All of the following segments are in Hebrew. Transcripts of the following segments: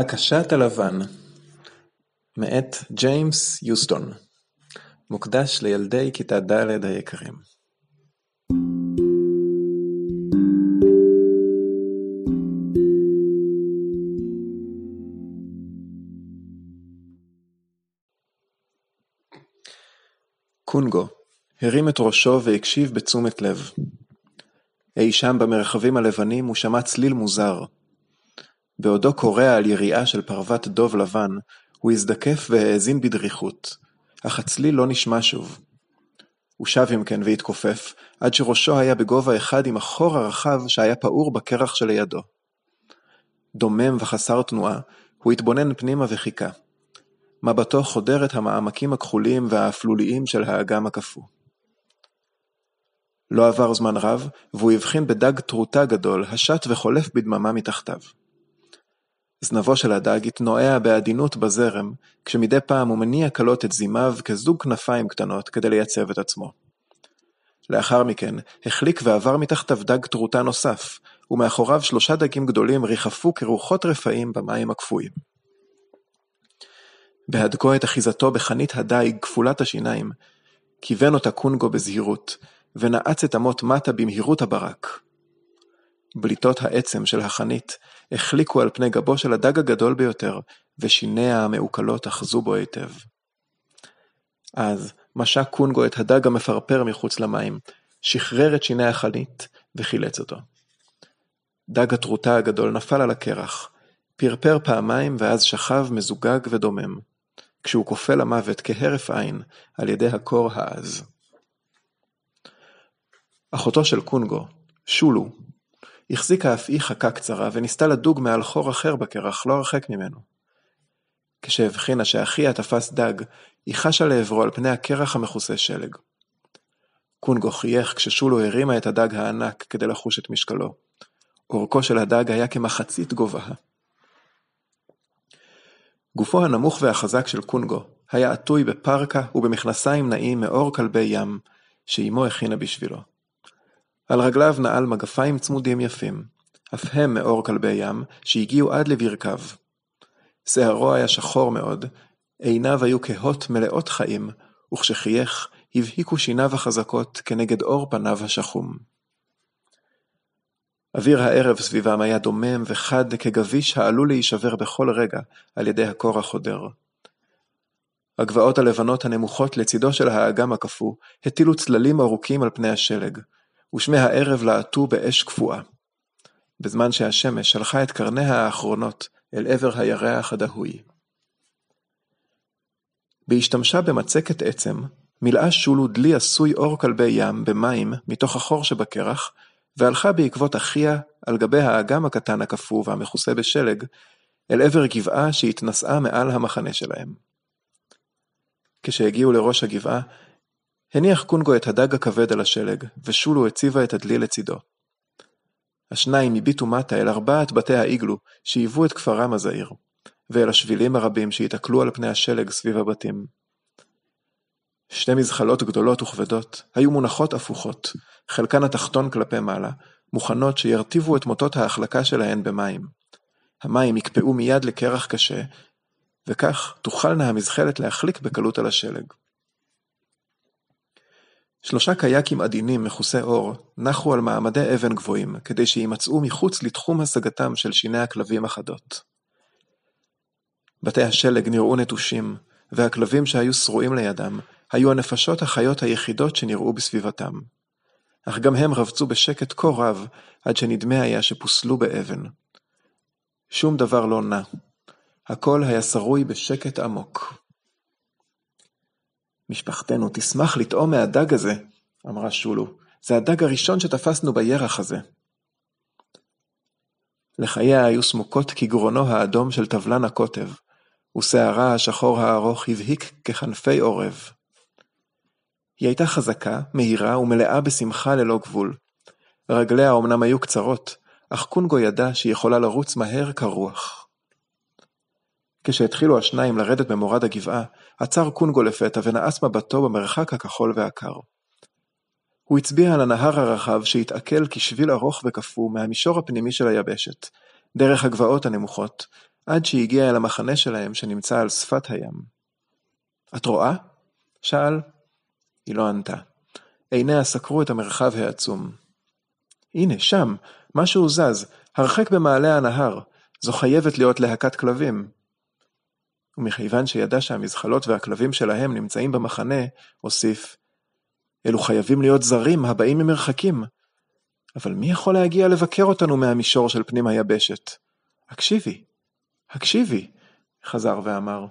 הקשת הלבן מאת ג'יימס יוסטון מוקדש לילדי כיתה ד' היקרים קונגו הרים את ראשו והקשיב בתשומת לב. אי שם במרחבים הלבנים הוא שמע צליל מוזר, בעודו קורע על יריעה של פרוות דוב לבן, הוא הזדקף והאזין בדריכות, אך הצליל לא נשמע שוב. הוא שב אם כן והתכופף, עד שראשו היה בגובה אחד עם החור הרחב שהיה פעור בקרח שלידו. דומם וחסר תנועה, הוא התבונן פנימה וחיכה. מבטו חודר את המעמקים הכחולים והאפלוליים של האגם הקפוא. לא עבר זמן רב, והוא הבחין בדג טרוטה גדול, השט וחולף בדממה מתחתיו. זנבו של הדג התנועע בעדינות בזרם, כשמדי פעם הוא מניע קלות את זימיו כזוג כנפיים קטנות כדי לייצב את עצמו. לאחר מכן החליק ועבר מתחתיו דג טרוטה נוסף, ומאחוריו שלושה דגים גדולים ריחפו כרוחות רפאים במים הקפואים. בהדקו את אחיזתו בחנית הדיג כפולת השיניים, כיוון אותה קונגו בזהירות, ונעץ את אמות מטה במהירות הברק. בליטות העצם של החנית החליקו על פני גבו של הדג הגדול ביותר, ושיניה המעוקלות אחזו בו היטב. אז משה קונגו את הדג המפרפר מחוץ למים, שחרר את שיני החנית וחילץ אותו. דג הטרוטה הגדול נפל על הקרח, פרפר פעמיים ואז שכב מזוגג ודומם, כשהוא כופה למוות כהרף עין על ידי הקור העז. אחותו של קונגו, שולו, החזיקה אף היא חכה קצרה וניסתה לדוג מעל חור אחר בקרח לא הרחק ממנו. כשהבחינה שאחיה תפס דג, היא חשה לעברו על פני הקרח המכוסה שלג. קונגו חייך כששולו הרימה את הדג הענק כדי לחוש את משקלו. אורכו של הדג היה כמחצית גובהה. גופו הנמוך והחזק של קונגו היה עטוי בפרקה ובמכנסיים נעים מאור כלבי ים, שאימו הכינה בשבילו. על רגליו נעל מגפיים צמודים יפים, אף הם מאור כלבי ים, שהגיעו עד לברכיו. שערו היה שחור מאוד, עיניו היו כהות מלאות חיים, וכשחייך, הבהיקו שיניו החזקות כנגד אור פניו השחום. אוויר הערב סביבם היה דומם וחד כגביש העלול להישבר בכל רגע על ידי הקור החודר. הגבעות הלבנות הנמוכות לצידו של האגם הקפוא הטילו צללים ארוכים על פני השלג, ושמי הערב להטו באש קפואה, בזמן שהשמש שלחה את קרניה האחרונות אל עבר הירח הדהוי. בהשתמשה במצקת עצם, מילאה שולו דלי עשוי אור כלבי ים במים מתוך החור שבקרח, והלכה בעקבות אחיה על גבי האגם הקטן הקפוא והמכוסה בשלג, אל עבר גבעה שהתנשאה מעל המחנה שלהם. כשהגיעו לראש הגבעה, הניח קונגו את הדג הכבד על השלג, ושולו הציבה את הדלי לצידו. השניים הביטו מטה אל ארבעת בתי האיגלו שהיוו את כפרם הזעיר, ואל השבילים הרבים שהתעכלו על פני השלג סביב הבתים. שתי מזחלות גדולות וכבדות היו מונחות הפוכות, חלקן התחתון כלפי מעלה, מוכנות שירטיבו את מוטות ההחלקה שלהן במים. המים יקפאו מיד לקרח קשה, וכך תוכלנה המזחלת להחליק בקלות על השלג. שלושה קיאקים עדינים מכוסי אור נחו על מעמדי אבן גבוהים, כדי שיימצאו מחוץ לתחום השגתם של שיני הכלבים החדות. בתי השלג נראו נטושים, והכלבים שהיו שרועים לידם, היו הנפשות החיות היחידות שנראו בסביבתם. אך גם הם רבצו בשקט כה רב, עד שנדמה היה שפוסלו באבן. שום דבר לא נע. הכל היה שרוי בשקט עמוק. משפחתנו תשמח לטעום מהדג הזה, אמרה שולו, זה הדג הראשון שתפסנו בירח הזה. לחייה היו סמוקות כגרונו האדום של טבלן הקוטב, ושערה השחור הארוך הבהיק ככנפי עורב. היא הייתה חזקה, מהירה ומלאה בשמחה ללא גבול. רגליה אמנם היו קצרות, אך קונגו ידע שהיא יכולה לרוץ מהר כרוח. כשהתחילו השניים לרדת במורד הגבעה, עצר קונגו לפתע ונעץ מבטו במרחק הכחול והקר. הוא הצביע על הנהר הרחב שהתעכל כשביל ארוך וקפוא מהמישור הפנימי של היבשת, דרך הגבעות הנמוכות, עד שהגיע אל המחנה שלהם שנמצא על שפת הים. את רואה? שאל. היא לא ענתה. עיניה סקרו את המרחב העצום. הנה, שם, משהו זז, הרחק במעלה הנהר, זו חייבת להיות להקת כלבים. ומכיוון שידע שהמזחלות והכלבים שלהם נמצאים במחנה, הוסיף, אלו חייבים להיות זרים הבאים ממרחקים. אבל מי יכול להגיע לבקר אותנו מהמישור של פנים היבשת? הקשיבי, הקשיבי, חזר ואמר.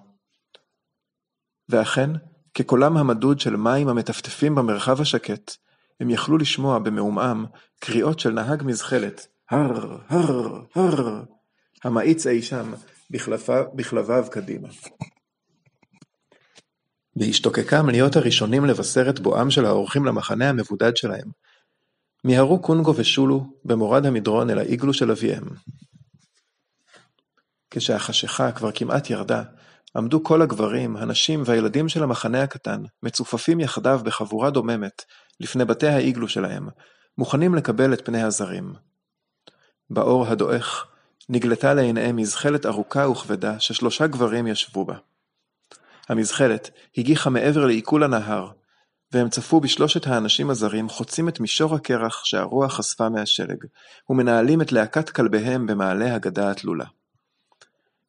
ואכן, כקולם המדוד של מים המטפטפים במרחב השקט, הם יכלו לשמוע במעומעם קריאות של נהג מזחלת, הר, הר, הר, המאיץ אי שם בכלביו קדימה. בהשתוקקם להיות הראשונים לבשר את בואם של האורחים למחנה המבודד שלהם, מיהרו קונגו ושולו במורד המדרון אל האיגלו של אביהם. כשהחשיכה כבר כמעט ירדה, עמדו כל הגברים, הנשים והילדים של המחנה הקטן, מצופפים יחדיו בחבורה דוממת, לפני בתי האיגלו שלהם, מוכנים לקבל את פני הזרים. באור הדועך, נגלתה לעיניהם מזחלת ארוכה וכבדה ששלושה גברים ישבו בה. המזחלת הגיחה מעבר לעיכול הנהר, והם צפו בשלושת האנשים הזרים חוצים את מישור הקרח שהרוח חשפה מהשלג, ומנהלים את להקת כלביהם במעלה הגדה התלולה.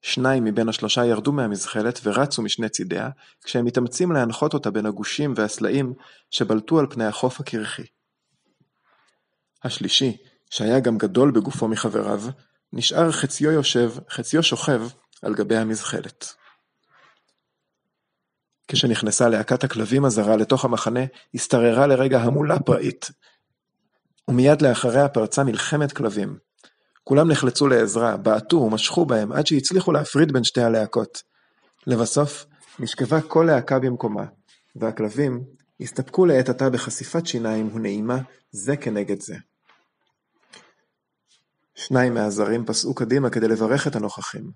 שניים מבין השלושה ירדו מהמזחלת ורצו משני צידיה, כשהם מתאמצים להנחות אותה בין הגושים והסלעים שבלטו על פני החוף הקרחי. השלישי, שהיה גם גדול בגופו מחבריו, נשאר חציו יושב, חציו שוכב, על גבי המזחלת. כשנכנסה להקת הכלבים הזרה לתוך המחנה, השתררה לרגע המולה פראית, ומיד לאחריה פרצה מלחמת כלבים. כולם נחלצו לעזרה, בעטו ומשכו בהם עד שהצליחו להפריד בין שתי הלהקות. לבסוף, נשכבה כל להקה במקומה, והכלבים הסתפקו לעת עתה בחשיפת שיניים ונעימה זה כנגד זה. שניים מהזרים פסעו קדימה כדי לברך את הנוכחים.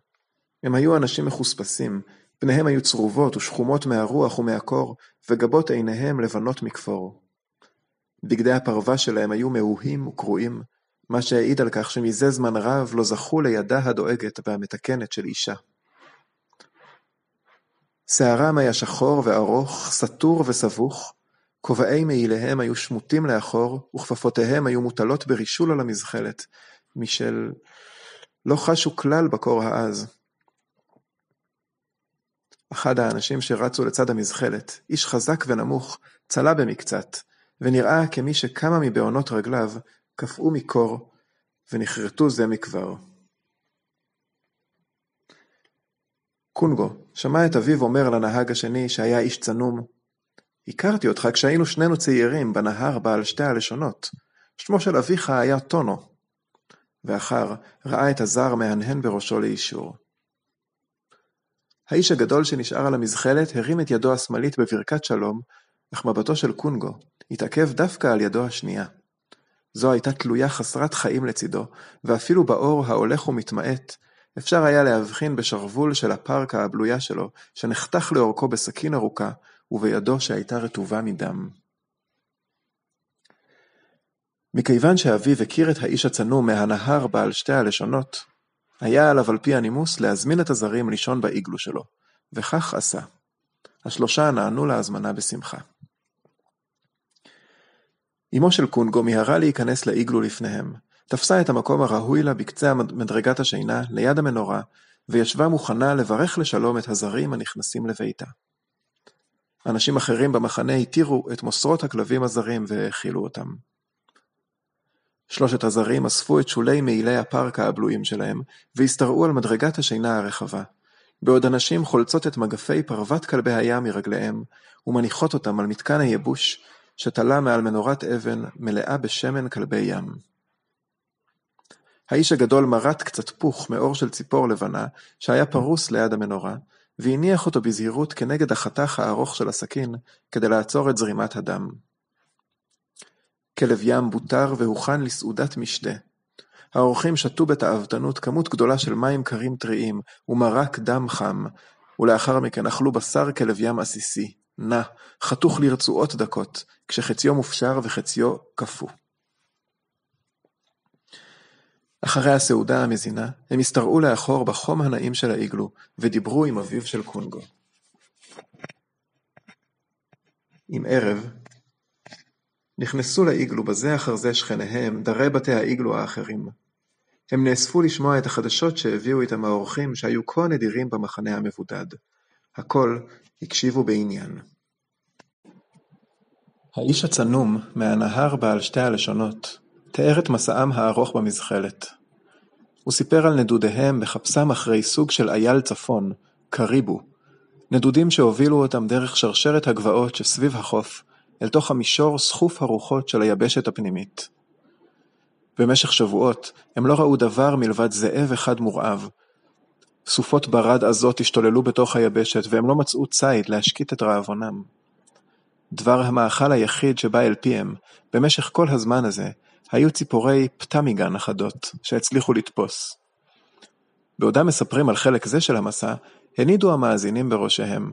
הם היו אנשים מחוספסים, פניהם היו צרובות ושחומות מהרוח ומהקור, וגבות עיניהם לבנות מכפור. בגדי הפרווה שלהם היו מאוהים וקרועים, מה שהעיד על כך שמזה זמן רב לא זכו לידה הדואגת והמתקנת של אישה. שערם היה שחור וארוך, סטור וסבוך, כובעי מעיליהם היו שמוטים לאחור, וכפפותיהם היו מוטלות ברישול על המזחלת, משל לא חשו כלל בקור העז. אחד האנשים שרצו לצד המזחלת, איש חזק ונמוך, צלה במקצת, ונראה כמי שכמה מבעונות רגליו קפאו מקור, ונכרתו זה מכבר. קונגו שמע את אביו אומר לנהג השני, שהיה איש צנום, הכרתי אותך כשהיינו שנינו צעירים בנהר בעל שתי הלשונות. שמו של אביך היה טונו. ואחר ראה את הזר מהנהן בראשו לאישור. האיש הגדול שנשאר על המזחלת הרים את ידו השמאלית בברכת שלום, אך מבטו של קונגו התעכב דווקא על ידו השנייה. זו הייתה תלויה חסרת חיים לצידו, ואפילו באור ההולך ומתמעט, אפשר היה להבחין בשרוול של הפרקה הבלויה שלו, שנחתך לאורכו בסכין ארוכה, ובידו שהייתה רטובה מדם. מכיוון שאביו הכיר את האיש הצנום מהנהר בעל שתי הלשונות, היה עליו על פי הנימוס להזמין את הזרים לישון באיגלו שלו, וכך עשה. השלושה נענו להזמנה בשמחה. אמו של קונגו מיהרה להיכנס לאיגלו לפניהם, תפסה את המקום הראוי לה בקצה מדרגת השינה, ליד המנורה, וישבה מוכנה לברך לשלום את הזרים הנכנסים לביתה. אנשים אחרים במחנה התירו את מוסרות הכלבים הזרים והאכילו אותם. שלושת הזרים אספו את שולי מעילי הפרקה הבלויים שלהם, והשתרעו על מדרגת השינה הרחבה, בעוד הנשים חולצות את מגפי פרוות כלבי הים מרגליהם, ומניחות אותם על מתקן הייבוש, שתלה מעל מנורת אבן מלאה בשמן כלבי ים. האיש הגדול מרט קצת פוך מאור של ציפור לבנה, שהיה פרוס ליד המנורה, והניח אותו בזהירות כנגד החתך הארוך של הסכין, כדי לעצור את זרימת הדם. כלב ים בוטר והוכן לסעודת משתה. האורחים שתו בתאוותנות כמות גדולה של מים קרים טריים ומרק דם חם, ולאחר מכן אכלו בשר כלב ים עסיסי, נע, חתוך לרצועות דקות, כשחציו מופשר וחציו קפוא. אחרי הסעודה המזינה, הם השתרעו לאחור בחום הנעים של האיגלו, ודיברו עם אביו של קונגו. עם ערב, נכנסו לאיגלו בזה אחר זה שכניהם, דרי בתי האיגלו האחרים. הם נאספו לשמוע את החדשות שהביאו איתם האורחים שהיו כה נדירים במחנה המבודד. הכל הקשיבו בעניין. האיש הצנום, מהנהר בעל שתי הלשונות, תיאר את מסעם הארוך במזחלת. הוא סיפר על נדודיהם בחפשם אחרי סוג של אייל צפון, קריבו, נדודים שהובילו אותם דרך שרשרת הגבעות שסביב החוף, אל תוך המישור סחוף הרוחות של היבשת הפנימית. במשך שבועות הם לא ראו דבר מלבד זאב אחד מורעב. סופות ברד עזות השתוללו בתוך היבשת, והם לא מצאו ציד להשקיט את רעבונם. דבר המאכל היחיד שבא אל פיהם, במשך כל הזמן הזה, היו ציפורי פטמיגן אחדות, שהצליחו לתפוס. בעודם מספרים על חלק זה של המסע, הנידו המאזינים בראשיהם.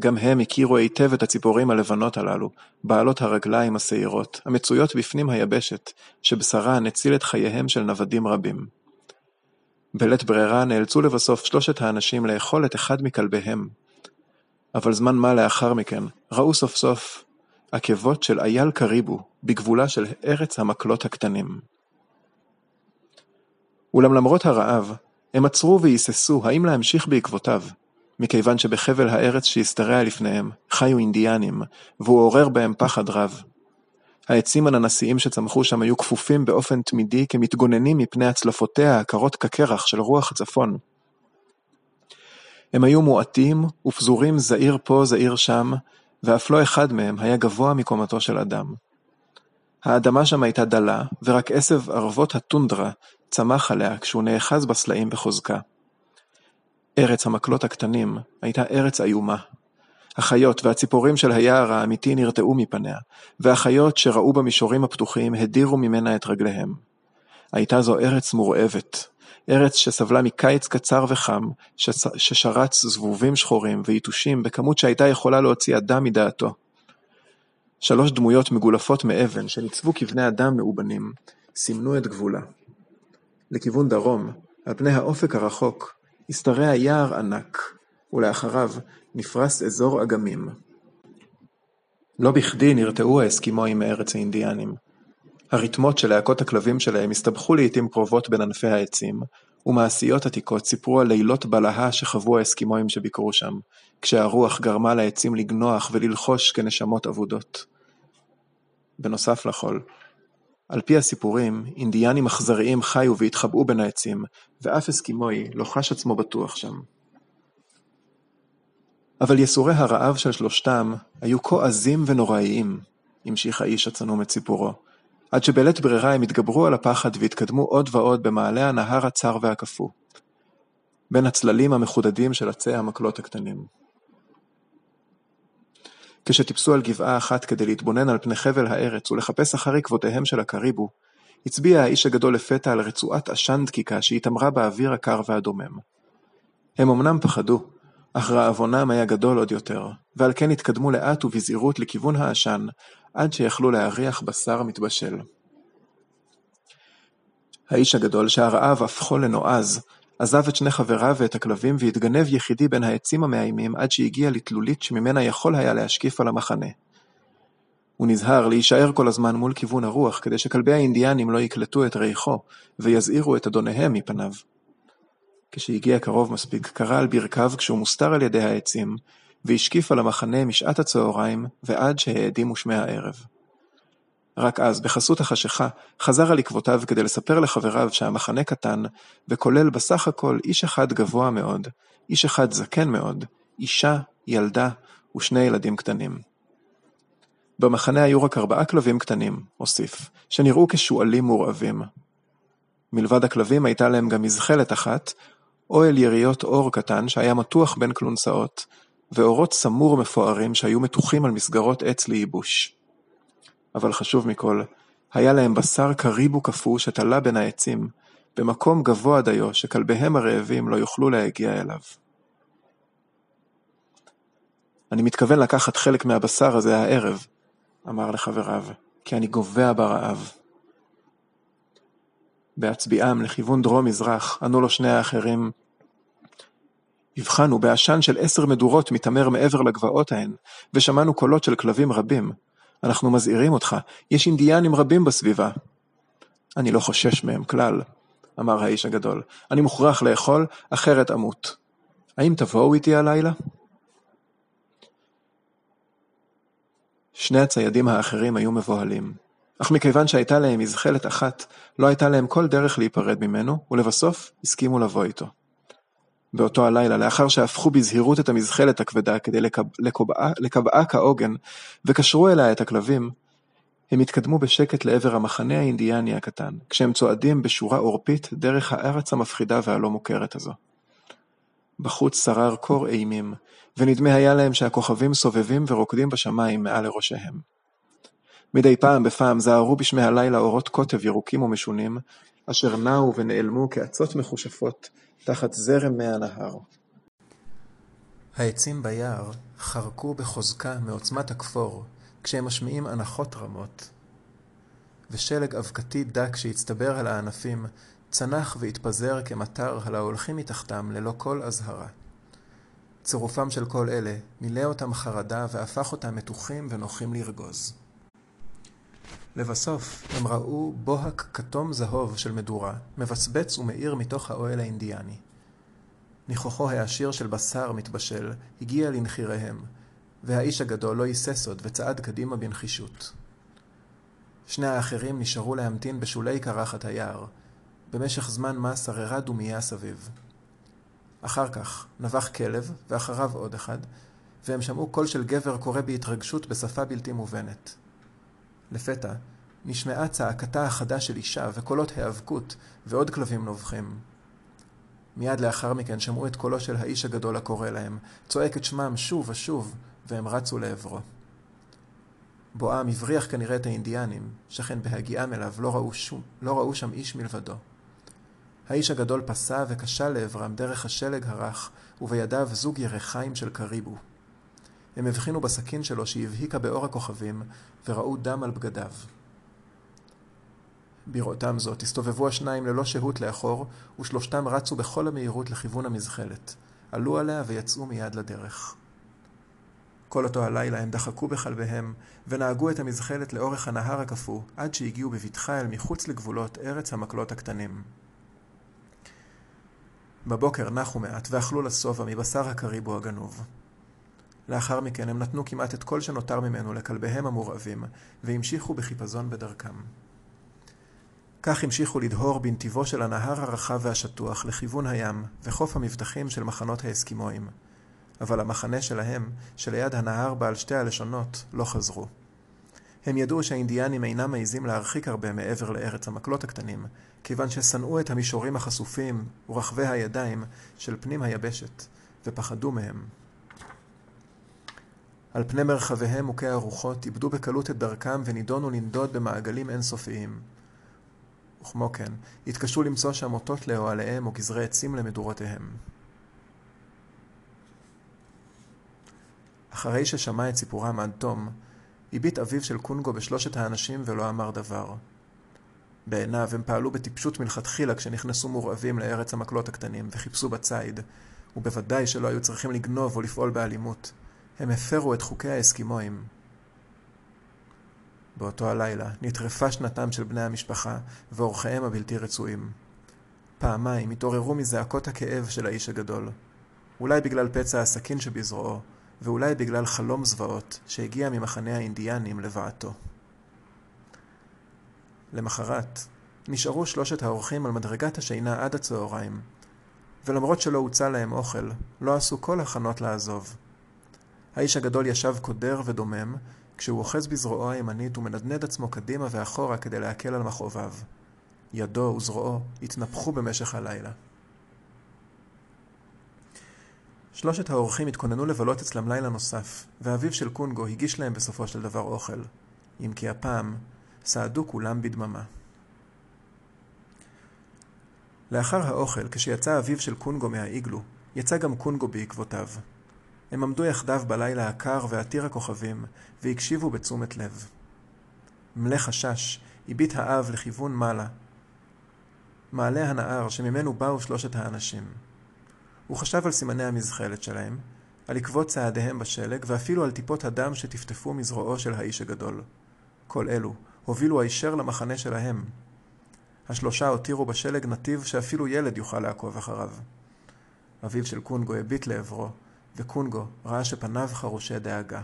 גם הם הכירו היטב את הציפורים הלבנות הללו, בעלות הרגליים השעירות, המצויות בפנים היבשת, שבשרן הציל את חייהם של נוודים רבים. בלית ברירה נאלצו לבסוף שלושת האנשים לאכול את אחד מכלביהם. אבל זמן מה לאחר מכן, ראו סוף סוף עקבות של אייל קריבו, בגבולה של ארץ המקלות הקטנים. אולם למרות הרעב, הם עצרו והיססו האם להמשיך בעקבותיו, מכיוון שבחבל הארץ שהשתרע לפניהם חיו אינדיאנים, והוא עורר בהם פחד רב. העצים הננסיים שצמחו שם היו כפופים באופן תמידי כמתגוננים מפני הצלפותיה הקרות כקרח של רוח הצפון. הם היו מועטים ופזורים זעיר פה זעיר שם, ואף לא אחד מהם היה גבוה מקומתו של אדם. האדמה שם הייתה דלה, ורק עשב ערבות הטונדרה צמח עליה כשהוא נאחז בסלעים בחוזקה. ארץ המקלות הקטנים הייתה ארץ איומה. החיות והציפורים של היער האמיתי נרתעו מפניה, והחיות שראו במישורים הפתוחים הדירו ממנה את רגליהם. הייתה זו ארץ מורעבת, ארץ שסבלה מקיץ קצר וחם, ששרץ זבובים שחורים ויתושים בכמות שהייתה יכולה להוציא אדם מדעתו. שלוש דמויות מגולפות מאבן שניצבו כבני אדם מאובנים, סימנו את גבולה. לכיוון דרום, על פני האופק הרחוק, השתרע יער ענק, ולאחריו נפרס אזור אגמים. לא בכדי נרתעו האסקימואים מארץ האינדיאנים. הרתמות להקות הכלבים שלהם הסתבכו לעיתים קרובות בין ענפי העצים, ומעשיות עתיקות סיפרו על לילות בלהה שחוו האסקימואים שביקרו שם, כשהרוח גרמה לעצים לגנוח וללחוש כנשמות אבודות. בנוסף לכל, על פי הסיפורים, אינדיאנים אכזריים חיו והתחבאו בין העצים, ואף אסקימואי לא חש עצמו בטוח שם. אבל יסורי הרעב של שלושתם היו כה עזים ונוראיים, המשיך האיש הצנום את סיפורו, עד שבלית ברירה הם התגברו על הפחד והתקדמו עוד ועוד במעלה הנהר הצר והקפוא, בין הצללים המחודדים של עצי המקלות הקטנים. כשטיפסו על גבעה אחת כדי להתבונן על פני חבל הארץ ולחפש אחר עקבותיהם של הקריבו, הצביע האיש הגדול לפתע על רצועת עשן דקיקה שהתעמרה באוויר הקר והדומם. הם אמנם פחדו, אך רעבונם היה גדול עוד יותר, ועל כן התקדמו לאט ובזהירות לכיוון העשן, עד שיכלו להריח בשר מתבשל. האיש הגדול, שהרעב הפכו לנועז, עזב את שני חבריו ואת הכלבים והתגנב יחידי בין העצים המאיימים עד שהגיע לתלולית שממנה יכול היה להשקיף על המחנה. הוא נזהר להישאר כל הזמן מול כיוון הרוח כדי שכלבי האינדיאנים לא יקלטו את ריחו ויזהירו את אדוניהם מפניו. כשהגיע קרוב מספיק קרא על ברכיו כשהוא מוסתר על ידי העצים והשקיף על המחנה משעת הצהריים ועד שהאדימו שמי הערב. רק אז, בחסות החשיכה, חזר על עקבותיו כדי לספר לחבריו שהמחנה קטן, וכולל בסך הכל איש אחד גבוה מאוד, איש אחד זקן מאוד, אישה, ילדה ושני ילדים קטנים. במחנה היו רק ארבעה כלבים קטנים, הוסיף, שנראו כשועלים מורעבים. מלבד הכלבים הייתה להם גם מזחלת אחת, אוהל יריות אור קטן שהיה מתוח בין כלונסאות, ואורות סמור מפוארים שהיו מתוחים על מסגרות עץ לייבוש. אבל חשוב מכל, היה להם בשר קריבו קפוא שתלה בין העצים, במקום גבוה דיו שכלביהם הרעבים לא יוכלו להגיע אליו. אני מתכוון לקחת חלק מהבשר הזה הערב, אמר לחבריו, כי אני גווע ברעב. בהצביעם לכיוון דרום-מזרח, ענו לו שני האחרים, הבחנו בעשן של עשר מדורות מתעמר מעבר לגבעות ההן, ושמענו קולות של כלבים רבים. אנחנו מזהירים אותך, יש אינדיאנים רבים בסביבה. אני לא חושש מהם כלל, אמר האיש הגדול. אני מוכרח לאכול, אחרת אמות. האם תבואו איתי הלילה? שני הציידים האחרים היו מבוהלים, אך מכיוון שהייתה להם מזחלת אחת, לא הייתה להם כל דרך להיפרד ממנו, ולבסוף הסכימו לבוא איתו. באותו הלילה, לאחר שהפכו בזהירות את המזחלת הכבדה כדי לקבעה, לקבעה כעוגן, וקשרו אליה את הכלבים, הם התקדמו בשקט לעבר המחנה האינדיאני הקטן, כשהם צועדים בשורה עורפית דרך הארץ המפחידה והלא מוכרת הזו. בחוץ שרר קור אימים, ונדמה היה להם שהכוכבים סובבים ורוקדים בשמיים מעל לראשיהם. מדי פעם בפעם זהרו בשמי הלילה אורות קוטב ירוקים ומשונים, אשר נעו ונעלמו כעצות מכושפות תחת זרם מי הנהר. העצים ביער חרקו בחוזקה מעוצמת הכפור, כשהם משמיעים אנחות רמות. ושלג אבקתי דק שהצטבר על הענפים, צנח והתפזר כמטר על ההולכים מתחתם ללא כל אזהרה. צירופם של כל אלה מילא אותם חרדה והפך אותם מתוחים ונוחים לרגוז. לבסוף הם ראו בוהק כתום זהוב של מדורה, מבצבץ ומאיר מתוך האוהל האינדיאני. ניחוחו העשיר של בשר מתבשל הגיע לנחיריהם, והאיש הגדול לא היסס עוד וצעד קדימה בנחישות. שני האחרים נשארו להמתין בשולי קרחת היער. במשך זמן מה שררה דומייה סביב. אחר כך נבח כלב, ואחריו עוד אחד, והם שמעו קול של גבר קורא בהתרגשות בשפה בלתי מובנת. לפתע נשמעה צעקתה החדה של אישה וקולות היאבקות ועוד כלבים נובחים. מיד לאחר מכן שמעו את קולו של האיש הגדול הקורא להם, צועק את שמם שוב ושוב, והם רצו לעברו. בואם הבריח כנראה את האינדיאנים, שכן בהגיעם אליו לא ראו, שום, לא ראו שם איש מלבדו. האיש הגדול פסע וקשה לעברם דרך השלג הרך, ובידיו זוג ירחיים של קריבו. הם הבחינו בסכין שלו שהבהיקה באור הכוכבים, וראו דם על בגדיו. בראותם זאת, הסתובבו השניים ללא שהות לאחור, ושלושתם רצו בכל המהירות לכיוון המזחלת. עלו עליה ויצאו מיד לדרך. כל אותו הלילה הם דחקו בכלביהם, ונהגו את המזחלת לאורך הנהר הקפוא, עד שהגיעו בבטחה אל מחוץ לגבולות ארץ המקלות הקטנים. בבוקר נחו מעט ואכלו לשובע מבשר הקריבו הגנוב. לאחר מכן הם נתנו כמעט את כל שנותר ממנו לכלביהם המורעבים, והמשיכו בחיפזון בדרכם. כך המשיכו לדהור בנתיבו של הנהר הרחב והשטוח לכיוון הים וחוף המבטחים של מחנות האסקימואים. אבל המחנה שלהם, שליד הנהר בעל שתי הלשונות, לא חזרו. הם ידעו שהאינדיאנים אינם מעיזים להרחיק הרבה מעבר לארץ המקלות הקטנים, כיוון ששנאו את המישורים החשופים ורחבי הידיים של פנים היבשת, ופחדו מהם. על פני מרחביהם מוכי הרוחות איבדו בקלות את דרכם ונידונו לנדוד במעגלים אינסופיים. וכמו כן, התקשו למצוא שם אותות לאוהליהם או גזרי עצים למדורותיהם. אחרי ששמע את סיפורם עד תום, הביט אביו של קונגו בשלושת האנשים ולא אמר דבר. בעיניו הם פעלו בטיפשות מלכתחילה כשנכנסו מורעבים לארץ המקלות הקטנים וחיפשו בציד, ובוודאי שלא היו צריכים לגנוב או לפעול באלימות. הם הפרו את חוקי האסקימואים. באותו הלילה נטרפה שנתם של בני המשפחה ואורחיהם הבלתי רצויים. פעמיים התעוררו מזעקות הכאב של האיש הגדול. אולי בגלל פצע הסכין שבזרועו, ואולי בגלל חלום זוועות שהגיע ממחנה האינדיאנים לבעתו. למחרת, נשארו שלושת האורחים על מדרגת השינה עד הצהריים, ולמרות שלא הוצע להם אוכל, לא עשו כל הכנות לעזוב. האיש הגדול ישב קודר ודומם, כשהוא אוחז בזרועו הימנית ומנדנד עצמו קדימה ואחורה כדי להקל על מכאוביו. ידו וזרועו התנפחו במשך הלילה. שלושת האורחים התכוננו לבלות אצלם לילה נוסף, ואביו של קונגו הגיש להם בסופו של דבר אוכל, אם כי הפעם סעדו כולם בדממה. לאחר האוכל, כשיצא אביו של קונגו מהאיגלו, יצא גם קונגו בעקבותיו. הם עמדו יחדיו בלילה הקר ועתיר הכוכבים, והקשיבו בתשומת לב. מלא חשש, הביט האב לכיוון מעלה, מעלה הנהר שממנו באו שלושת האנשים. הוא חשב על סימני המזחלת שלהם, על עקבות צעדיהם בשלג, ואפילו על טיפות הדם שטפטפו מזרועו של האיש הגדול. כל אלו הובילו הישר למחנה שלהם. השלושה הותירו בשלג נתיב שאפילו ילד יוכל לעקוב אחריו. אביו של קונגו הביט לעברו, וקונגו ראה שפניו חרושי דאגה.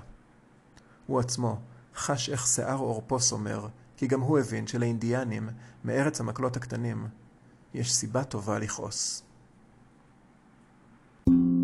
הוא עצמו חש איך שיער עורפו סומר, כי גם הוא הבין שלאינדיאנים, מארץ המקלות הקטנים, יש סיבה טובה לכעוס. thank you